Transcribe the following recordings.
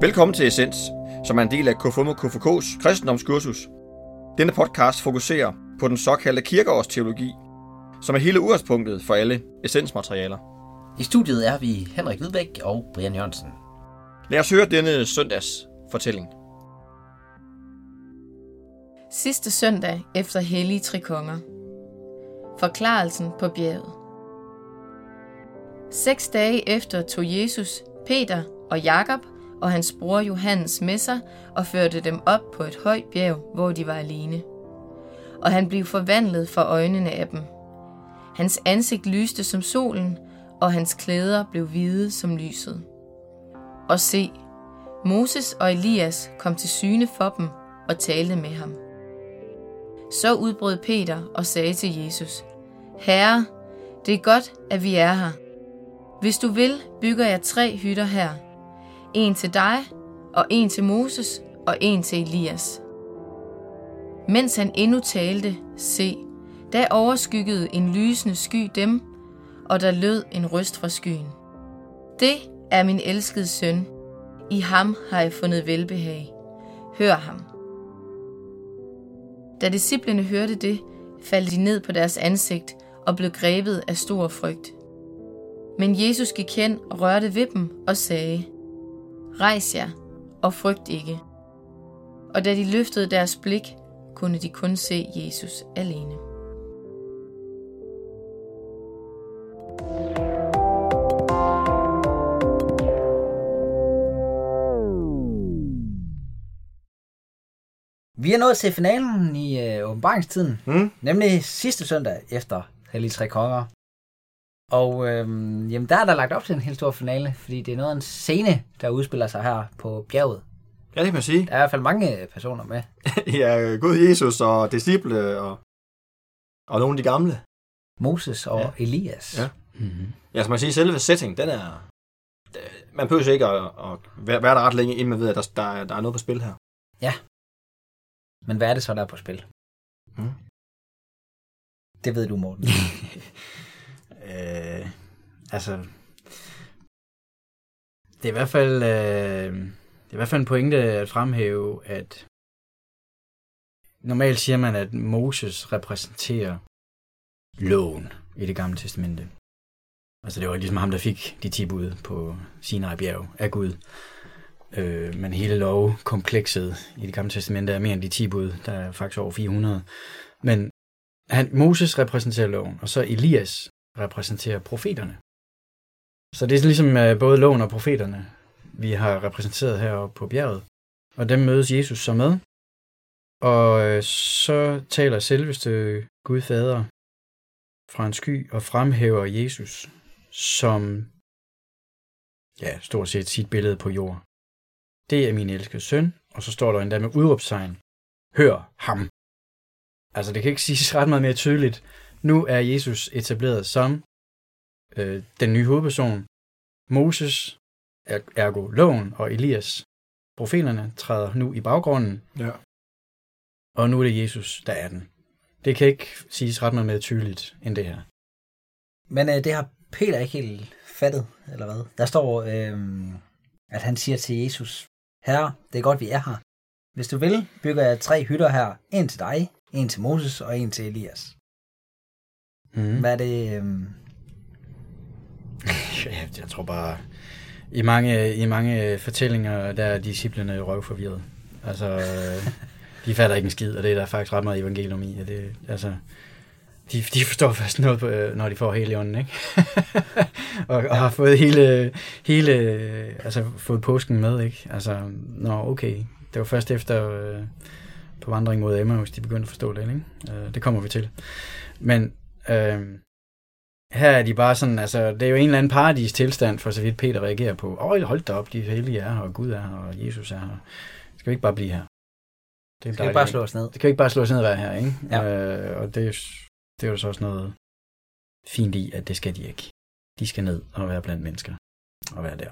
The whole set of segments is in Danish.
Velkommen til Essens, som er en del af KFUM og KFK's kristendomskursus. Denne podcast fokuserer på den såkaldte kirkeårsteologi, som er hele udgangspunktet for alle essensmaterialer. I studiet er vi Henrik Hvidbæk og Brian Jørgensen. Lad os høre denne søndags fortælling. Sidste søndag efter Hellige Tre Konger. Forklarelsen på bjerget. Seks dage efter tog Jesus, Peter og Jakob og hans bror Johannes med sig og førte dem op på et højt bjerg, hvor de var alene. Og han blev forvandlet for øjnene af dem. Hans ansigt lyste som solen, og hans klæder blev hvide som lyset. Og se, Moses og Elias kom til syne for dem og talte med ham. Så udbrød Peter og sagde til Jesus, Herre, det er godt, at vi er her. Hvis du vil, bygger jeg tre hytter her. En til dig, og en til Moses, og en til Elias. Mens han endnu talte, se, da overskyggede en lysende sky dem, og der lød en røst fra skyen. Det er min elskede søn. I ham har jeg fundet velbehag. Hør ham. Da disciplene hørte det, faldt de ned på deres ansigt og blev grebet af stor frygt. Men Jesus gik hen og rørte ved dem og sagde, Rejs jer og frygt ikke. Og da de løftede deres blik, kunne de kun se Jesus alene. Vi er nået til finalen i øh, åbenbaringstiden, Mm. nemlig sidste søndag efter Hellige Tre Konger. Og øhm, jamen, der er der lagt op til en helt stor finale, fordi det er noget af en scene, der udspiller sig her på bjerget. Ja, det kan man sige. Der er i hvert fald mange øh, personer med. ja, Gud Jesus og disciple og, og nogle af de gamle. Moses og Ja. ja. Elias. Ja. Mm-hmm. Ja, som man siger, selve setting, den er... Man behøver ikke at, at være der ret længe, inden man ved, at der, der, er- der er noget på spil her. Men hvad er det så, der er på spil? Mm. Det ved du, Morten. Øh, altså, det er i hvert fald, øh, det er i hvert fald en pointe at fremhæve, at normalt siger man, at Moses repræsenterer loven i det gamle testamente. Altså det var ligesom ham, der fik de 10 bud på Sinai bjerg af Gud. Øh, men hele lovkomplekset i det gamle testamente er mere end de 10 bud. Der er faktisk over 400. Men han, Moses repræsenterer loven, og så Elias repræsenterer profeterne. Så det er ligesom øh, både loven og profeterne, vi har repræsenteret heroppe på bjerget. Og dem mødes Jesus så med. Og øh, så taler selveste Gud Fader fra en sky og fremhæver Jesus som ja, stort set sit billede på jord. Det er min elskede søn, og så står der endda med udråbstegn. Hør ham. Altså, det kan ikke siges ret meget mere tydeligt. Nu er Jesus etableret som øh, den nye hovedperson. Moses, er- ergo loven og Elias, profeterne, træder nu i baggrunden, Ja. og nu er det Jesus, der er den. Det kan ikke siges ret meget mere tydeligt end det her. Men øh, det har Peter ikke helt fattet, eller hvad? Der står, øh, at han siger til Jesus, Herre, det er godt, vi er her. Hvis du vil, bygger jeg tre hytter her. En til dig, en til Moses og en til Elias. Mm. Hvad er det? Øh... Ja, jeg tror bare, i mange, i mange fortællinger, der er disciplene røvforvirret. Altså, øh, de fatter ikke en skid, og det er der faktisk ret meget evangelium i. Og det, altså, de, de forstår først noget, på, øh, når de får hele ånden, ikke? og, og har fået hele, hele, altså fået påsken med, ikke? Altså, nå, okay. Det var først efter øh, på vandring mod Emmaus, de begyndte at forstå det, ikke? Øh, det kommer vi til. Men øh, her er de bare sådan, altså, det er jo en eller anden paradis tilstand, for så vidt Peter reagerer på. Åh, hold da op, de hellige er her, og Gud er her, og Jesus er her. Skal vi ikke bare blive her? Det er Skal vi bare slå os ned? Det kan vi ikke bare slå os ned at være her, ikke? Ja. Øh, og det, er- det er jo så også noget fint i, at det skal de ikke. De skal ned og være blandt mennesker og være der.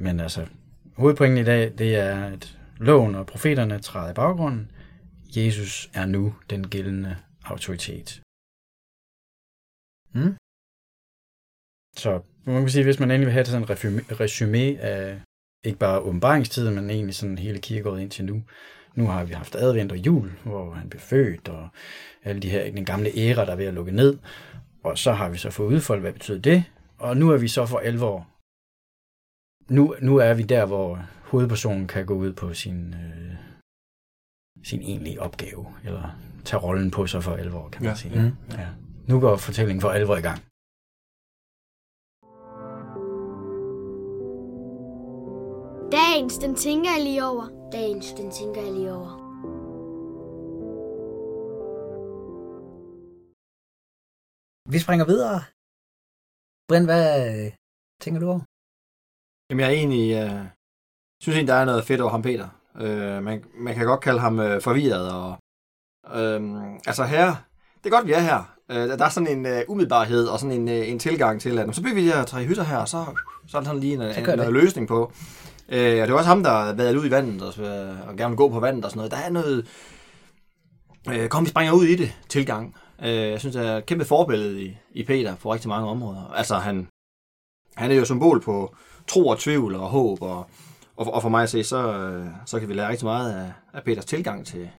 Men altså, hovedpointen i dag, det er, at loven og profeterne træder i baggrunden. Jesus er nu den gældende autoritet. Mm? Så man kan sige, hvis man endelig vil have sådan en resume, resume af ikke bare åbenbaringstiden, men egentlig sådan hele kirkegården indtil nu. Nu har vi haft advent og jul, hvor han blev født, og alle de her, den gamle æra, der er ved at lukke ned. Og så har vi så fået udfoldet, hvad betyder det? Og nu er vi så for alvor. Nu, nu er vi der, hvor hovedpersonen kan gå ud på sin, øh, sin egentlige opgave, eller tage rollen på sig for alvor, kan man Ja. sige. Mm. Ja. Nu går fortællingen for alvor i gang. Dagens, den tænker jeg lige over. Dagens, den tænker jeg lige over. Vi springer videre. Brind, hvad øh, tænker du over? Jamen, jeg er egentlig... Øh, synes egentlig, der er noget fedt over ham, Peter. Øh, man, man kan godt kalde ham øh, forvirret. Og, øh, altså her, det er godt, vi er her. Øh, der er sådan en øh, umiddelbarhed og sådan en, øh, en tilgang til, at så bygger vi de her tre hytter her, og så, så er der sådan lige en, Så en, en løsning på. Øh, og det var også ham, der været ud i vandet og, øh, og gerne vil gå på vandet og sådan noget. Der er noget... Øh, kom, vi springer ud i det tilgang. Øh, jeg synes, det er et kæmpe forbillede i, i Peter på rigtig mange områder. Altså, han, han er jo symbol på tro og tvivl og håb, og, og, og for mig at se, så, øh, så kan vi lære rigtig meget af, af Peters tilgang til,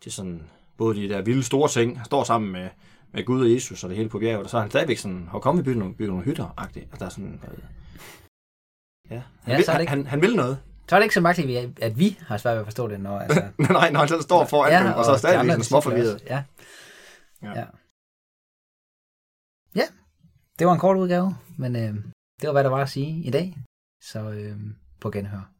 til sådan, både de der vilde store ting, han står sammen med, med Gud og Jesus og det hele på bjerget, og så er han stadigvæk sådan, hvor kom vi bygge nogle, bygge nogle hytter-agtigt. Altså, der er sådan, øh, ja, han, Ja, vil, ikke- han, han vil noget. Så er det ikke så magtigt, at vi har svært ved at forstå det, når... Altså, Nej, når han selv står foran ja, dem, og så er stadigvæk sådan små disciple forvirret. også. Ja. Ja. ja. Ja, det var en kort udgave, men øh, det var, hvad der var at sige i dag. Så øh, på genhør.